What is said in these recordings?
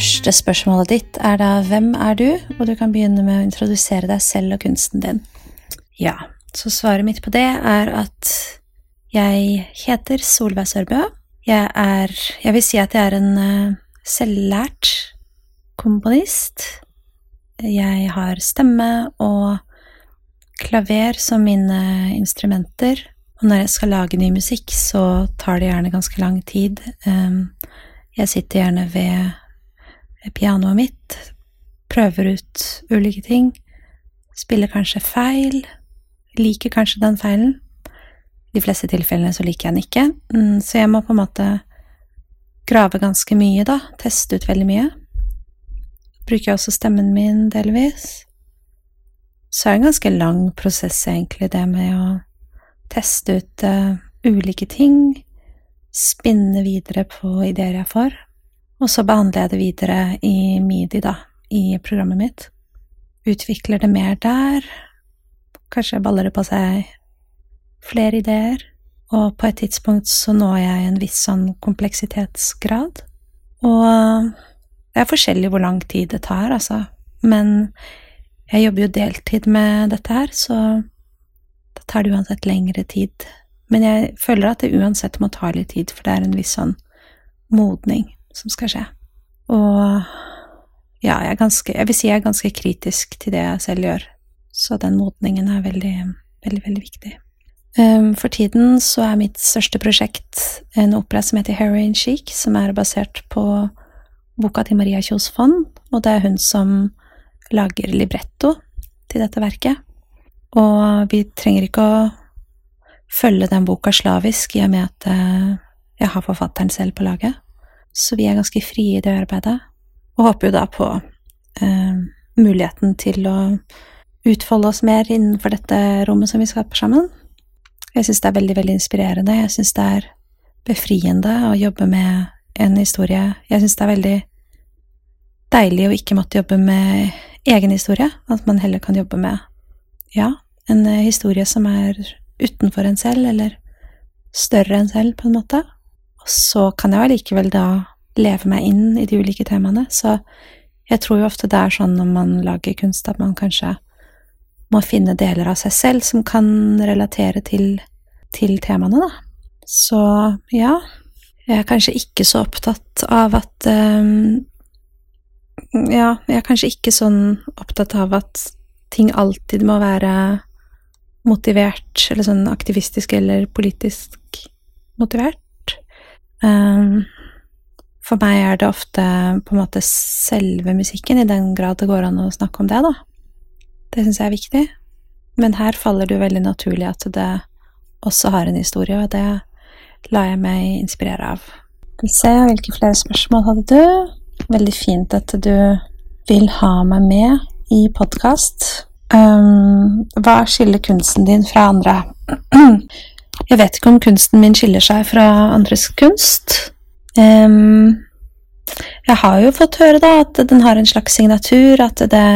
første spørsmålet ditt er da hvem er du, og du kan begynne med å introdusere deg selv og kunsten din. Ja, så svaret mitt på det er at jeg heter Solveig Sørbø. Jeg er Jeg vil si at jeg er en uh, selvlært komponist. Jeg har stemme og klaver som mine instrumenter. Og når jeg skal lage ny musikk, så tar det gjerne ganske lang tid. Um, jeg sitter gjerne ved pianoet mitt, prøver ut ulike ting, spiller kanskje feil, liker kanskje den feilen. De fleste tilfellene så liker jeg den ikke, mm, så jeg må på en måte grave ganske mye, da, teste ut veldig mye. Bruker jeg også stemmen min delvis. Så er det en ganske lang prosess, egentlig, det med å teste ut uh, ulike ting, spinne videre på ideer jeg får. Og så behandler jeg det videre i Midi, da, i programmet mitt. Utvikler det mer der. Kanskje baller det på seg flere ideer. Og på et tidspunkt så når jeg en viss sånn kompleksitetsgrad. Og det er forskjellig hvor lang tid det tar, altså. Men jeg jobber jo deltid med dette her, så da tar det uansett lengre tid. Men jeg føler at det uansett må ta litt tid, for det er en viss sånn modning som skal skje. Og ja, jeg, ganske, jeg vil si jeg er ganske kritisk til det jeg selv gjør, så den modningen er veldig, veldig, veldig viktig. Um, for tiden så er mitt største prosjekt en opera som heter Heroin Chic, som er basert på boka til Maria Kjos Fond, og det er hun som lager libretto til dette verket. Og vi trenger ikke å følge den boka slavisk i og med at eh, jeg har forfatteren selv på laget. Så vi er ganske frie i det arbeidet, og håper jo da på eh, muligheten til å utfolde oss mer innenfor dette rommet som vi skaper sammen. Jeg syns det er veldig, veldig inspirerende. Jeg syns det er befriende å jobbe med en historie. Jeg syns det er veldig deilig å ikke måtte jobbe med egen historie, at man heller kan jobbe med, ja, en eh, historie som er utenfor en selv, eller større enn selv, på en måte. Og så kan jeg allikevel da leve meg inn i de ulike temaene, så jeg tror jo ofte det er sånn når man lager kunst at man kanskje må finne deler av seg selv som kan relatere til, til temaene, da. Så ja, jeg er kanskje ikke så opptatt av at um, Ja, jeg er kanskje ikke sånn opptatt av at ting alltid må være motivert, eller sånn aktivistisk eller politisk motivert. Um, for meg er det ofte på en måte selve musikken, i den grad det går an å snakke om det, da. Det syns jeg er viktig. Men her faller det jo veldig naturlig at det også har en historie, og det lar jeg meg inspirere av. Skal vi se, hvilke flere spørsmål hadde du? Veldig fint at du vil ha meg med i podkast. Um, hva skiller kunsten din fra andre? Jeg vet ikke om kunsten min skiller seg fra andres kunst. Um, jeg har jo fått høre da at den har en slags signatur, at det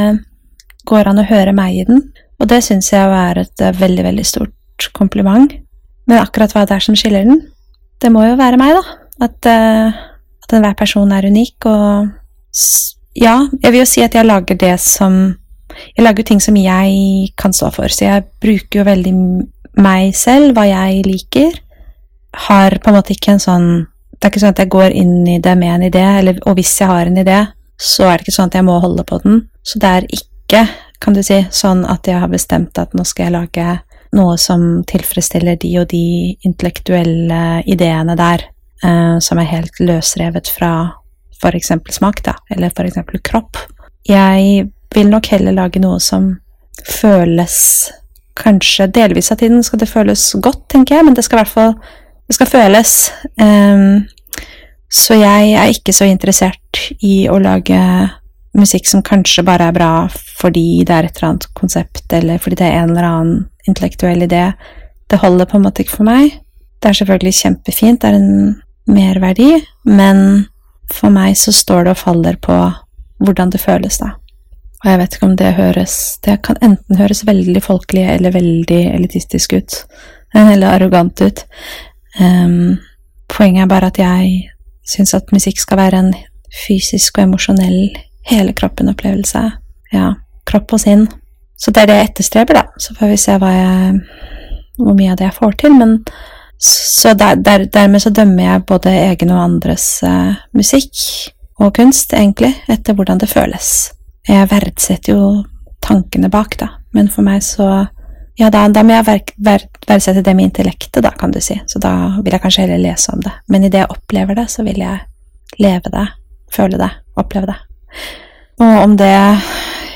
går an å høre meg i den, og det syns jeg er et eh, veldig, veldig stort kompliment. Men akkurat hva det er som skiller den, det må jo være meg, da. At, uh, at enhver person er unik, og ja, jeg vil jo si at jeg lager det som Jeg lager ting som jeg kan stå for, så jeg bruker jo veldig meg selv, hva jeg liker, har på en måte ikke en sånn Det er ikke sånn at jeg går inn i det med en idé, eller, og hvis jeg har en idé, så er det ikke sånn at jeg må holde på den. Så det er ikke, kan du si, sånn at jeg har bestemt at nå skal jeg lage noe som tilfredsstiller de og de intellektuelle ideene der, eh, som er helt løsrevet fra eksempel smak, da, eller eksempel kropp. Jeg vil nok heller lage noe som føles kanskje delvis av tiden skal det føles godt, tenker jeg, men det skal i hvert fall det skal føles. Um, så jeg er ikke så interessert i å lage musikk som kanskje bare er bra fordi det er et eller annet konsept, eller fordi det er en eller annen intellektuell idé. Det holder på en måte ikke for meg. Det er selvfølgelig kjempefint, det er en merverdi, men for meg så står det og faller på hvordan det føles, da. Og jeg vet ikke om det høres Det kan enten høres veldig folkelig eller veldig elitistisk ut. Eller arrogant ut. Um, poenget er bare at jeg syns at musikk skal være en fysisk og emosjonell hele kroppen-opplevelse. Ja, kropp og sinn. Så det er det jeg etterstreber, da. Så får vi se jeg, hvor mye av det jeg får til. Men så der, der, dermed så dømmer jeg både egen og andres uh, musikk og kunst, egentlig, etter hvordan det føles. Jeg verdsetter jo tankene bak, da, men for meg så Ja, da, da må jeg ver, ver, verdsette det med intellektet, da, kan du si. Så da vil jeg kanskje heller lese om det. Men idet jeg opplever det, så vil jeg leve det, føle det, oppleve det. Og om det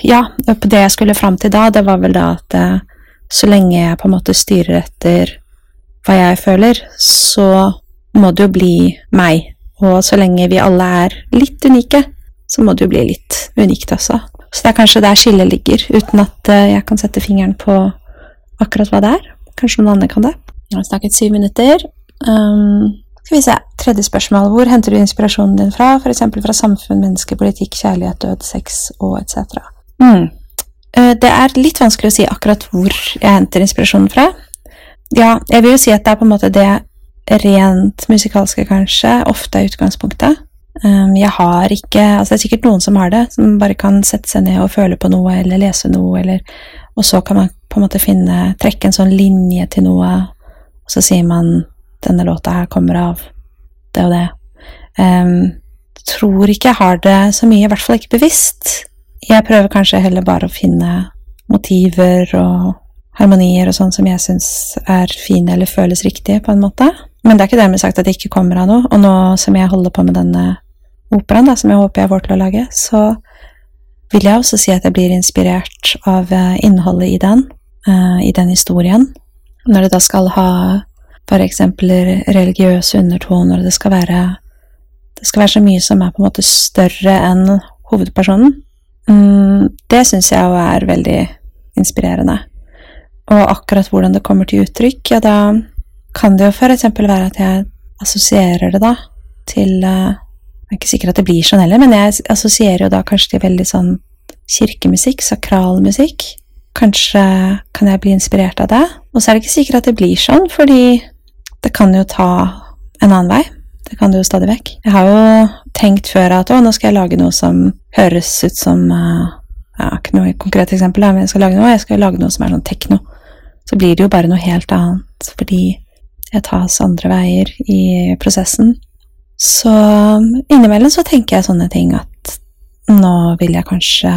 Ja, det jeg skulle fram til da, det var vel da at uh, så lenge jeg på en måte styrer etter hva jeg føler, så må det jo bli meg. Og så lenge vi alle er litt unike, så må det jo bli litt unikt også. Så det er kanskje der skillet ligger, uten at eh, jeg kan sette fingeren på akkurat hva det er. Kanskje noen andre kan det. Jeg har snakket syv minutter. Um, skal vi se. Tredje spørsmål. Hvor henter du inspirasjonen din fra? F.eks. fra samfunn, menneske, politikk, kjærlighet, død, sex og etc. Mm. Eh, det er litt vanskelig å si akkurat hvor jeg henter inspirasjonen fra. Ja, jeg vil jo si at det er på en måte det rent musikalske, kanskje, ofte er utgangspunktet. Um, jeg har ikke Altså, det er sikkert noen som har det, som bare kan sette seg ned og føle på noe, eller lese noe, eller Og så kan man på en måte finne Trekke en sånn linje til noe, og så sier man denne låta her kommer av det og det. Um, tror ikke jeg har det så mye, i hvert fall ikke bevisst. Jeg prøver kanskje heller bare å finne motiver og harmonier og sånn som jeg syns er fine eller føles riktige, på en måte. Men det er ikke dermed sagt at det ikke kommer av noe. Og nå som jeg holder på med denne operaen, da, som jeg håper jeg får til å lage, så vil jeg også si at jeg blir inspirert av eh, innholdet i den, uh, i den historien. Når det da skal ha for eksempel religiøse undertoner, det skal være det skal være så mye som er på en måte større enn hovedpersonen. Mm, det syns jeg jo er veldig inspirerende og akkurat hvordan det kommer til uttrykk, ja, da kan det jo eksempel være at jeg assosierer det da til Jeg er ikke sikker at det blir sånn heller, men jeg assosierer jo da kanskje til veldig sånn kirkemusikk, sakral musikk. Kanskje kan jeg bli inspirert av det. Og så er det ikke sikkert at det blir sånn, fordi det kan jo ta en annen vei. Det kan det jo stadig vekk. Jeg har jo tenkt før at å, nå skal jeg lage noe som høres ut som uh, ja, Ikke noe konkret eksempel, men jeg skal lage noe, jeg skal lage noe som er sånn tekno så blir det jo bare noe helt annet, fordi jeg tas andre veier i prosessen. Så innimellom så tenker jeg sånne ting at nå vil jeg kanskje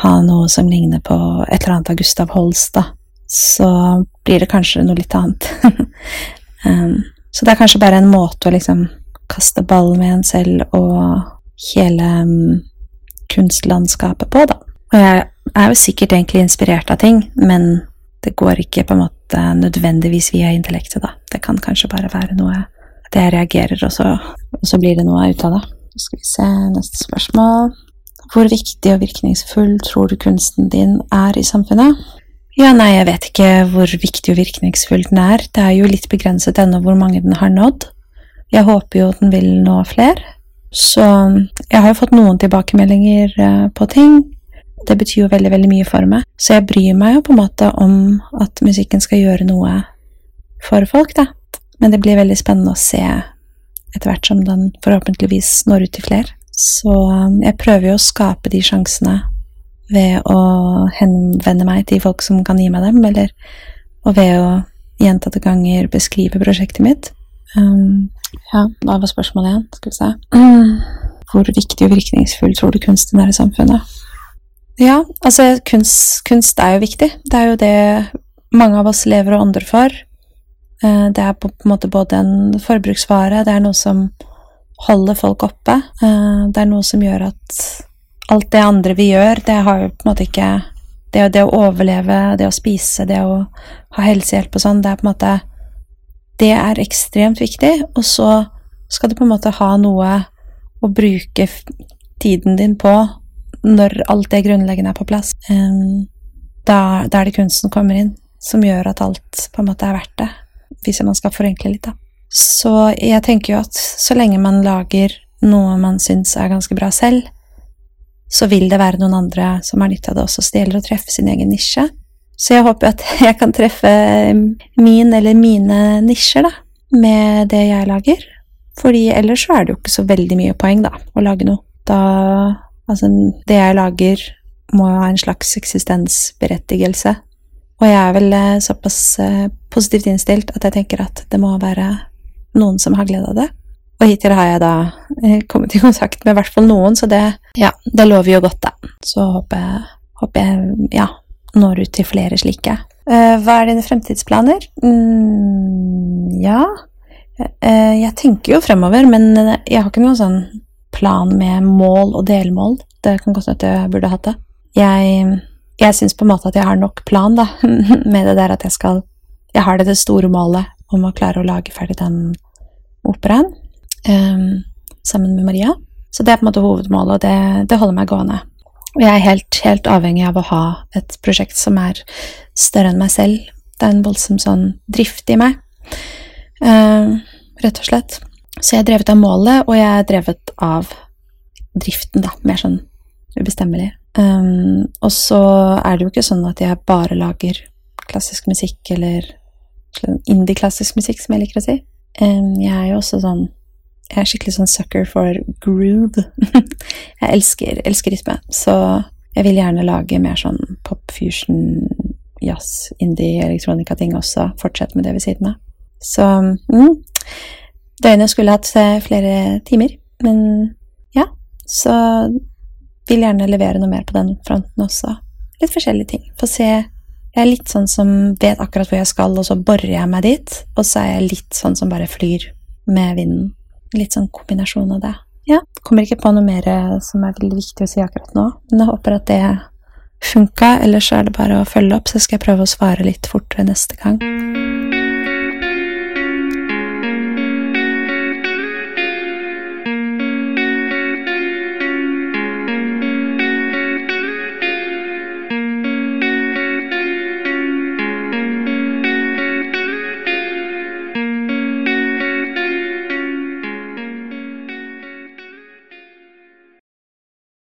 ha noe som ligner på et eller annet av Gustav Holst, da. Så blir det kanskje noe litt annet. um, så det er kanskje bare en måte å liksom kaste ball med en selv og hele um, kunstlandskapet på, da. Og jeg er jo sikkert egentlig inspirert av ting, men det går ikke på en måte nødvendigvis via intellektet, da. Det kan kanskje bare være noe at jeg reagerer, og så, og så blir det noe ut av det. Så skal vi se neste spørsmål. Hvor viktig og virkningsfull tror du kunsten din er i samfunnet? Ja, nei, jeg vet ikke hvor viktig og virkningsfull den er. Det er jo litt begrenset ennå hvor mange den har nådd. Jeg håper jo den vil nå flere. Så jeg har jo fått noen tilbakemeldinger eh, på ting. Det betyr jo veldig, veldig mye for meg. Så jeg bryr meg jo på en måte om at musikken skal gjøre noe for folk, da. Men det blir veldig spennende å se etter hvert som den forhåpentligvis når ut til flere. Så um, jeg prøver jo å skape de sjansene ved å henvende meg til folk som kan gi meg dem, eller og ved å gjentatte ganger beskrive prosjektet mitt. Um, ja, hva var spørsmålet igjen? Skal vi se. Mm. Hvor viktig og virkningsfull tror du kunsten er i samfunnet? Ja, altså kunst, kunst, er jo viktig. Det er jo det mange av oss lever og ånder for. Eh, det er på en måte både en forbruksvare, det er noe som holder folk oppe. Eh, det er noe som gjør at alt det andre vi gjør, det har jo på en måte ikke Det, det å overleve, det å spise, det å ha helsehjelp og sånn, det er på en måte Det er ekstremt viktig, og så skal du på en måte ha noe å bruke tiden din på når alt det grunnleggende er på plass, da, da er det kunsten kommer inn, som gjør at alt på en måte er verdt det, hvis man skal forenkle litt, da. Så jeg tenker jo at så lenge man lager noe man syns er ganske bra selv, så vil det være noen andre som har nytte av det også, så det gjelder å treffe sin egen nisje. Så jeg håper at jeg kan treffe min eller mine nisjer, da, med det jeg lager. Fordi ellers så er det jo ikke så veldig mye poeng, da, å lage noe da Altså, det jeg lager, må ha en slags eksistensberettigelse. Og jeg er vel eh, såpass eh, positivt innstilt at jeg tenker at det må være noen som har glede av det. Og hittil har jeg da eh, kommet i kontakt med i hvert fall noen, så det, ja, det lover jo godt, da. Så håper jeg, håper jeg ja, når ut til flere slike. Hva er dine fremtidsplaner? Mm, ja Jeg tenker jo fremover, men jeg har ikke noen sånn plan med mål og delmål. Det kan godt hende jeg burde hatt det. Jeg, jeg syns på en måte at jeg har nok plan, da, med det der at jeg skal Jeg har det store målet om å klare å lage ferdig den operaen um, sammen med Maria. Så det er på en måte hovedmålet, og det, det holder meg gående. Og jeg er helt, helt avhengig av å ha et prosjekt som er større enn meg selv. Det er en voldsom sånn drift i meg, uh, rett og slett. Så jeg er drevet av målet, og jeg er drevet av driften, da, mer sånn ubestemmelig. Um, og så er det jo ikke sånn at jeg bare lager klassisk musikk, eller indie-klassisk musikk, som jeg liker å si. Jeg er jo også sånn Jeg er skikkelig sånn sucker for groove. jeg elsker, elsker rytme, så jeg vil gjerne lage mer sånn pop, fusion, jazz, indie, elektronika-ting også. Fortsette med det ved siden av. Så mm, Døgnet skulle hatt flere timer, men ja, så vil gjerne levere noe mer på den fronten også. Litt forskjellige ting. Få se Jeg er litt sånn som vet akkurat hvor jeg skal, og så borer jeg meg dit. Og så er jeg litt sånn som bare flyr med vinden. Litt sånn kombinasjon av det. Ja, kommer ikke på noe mer som er veldig viktig å si akkurat nå, men jeg håper at det funka. Ellers er det bare å følge opp, så skal jeg prøve å svare litt fortere neste gang.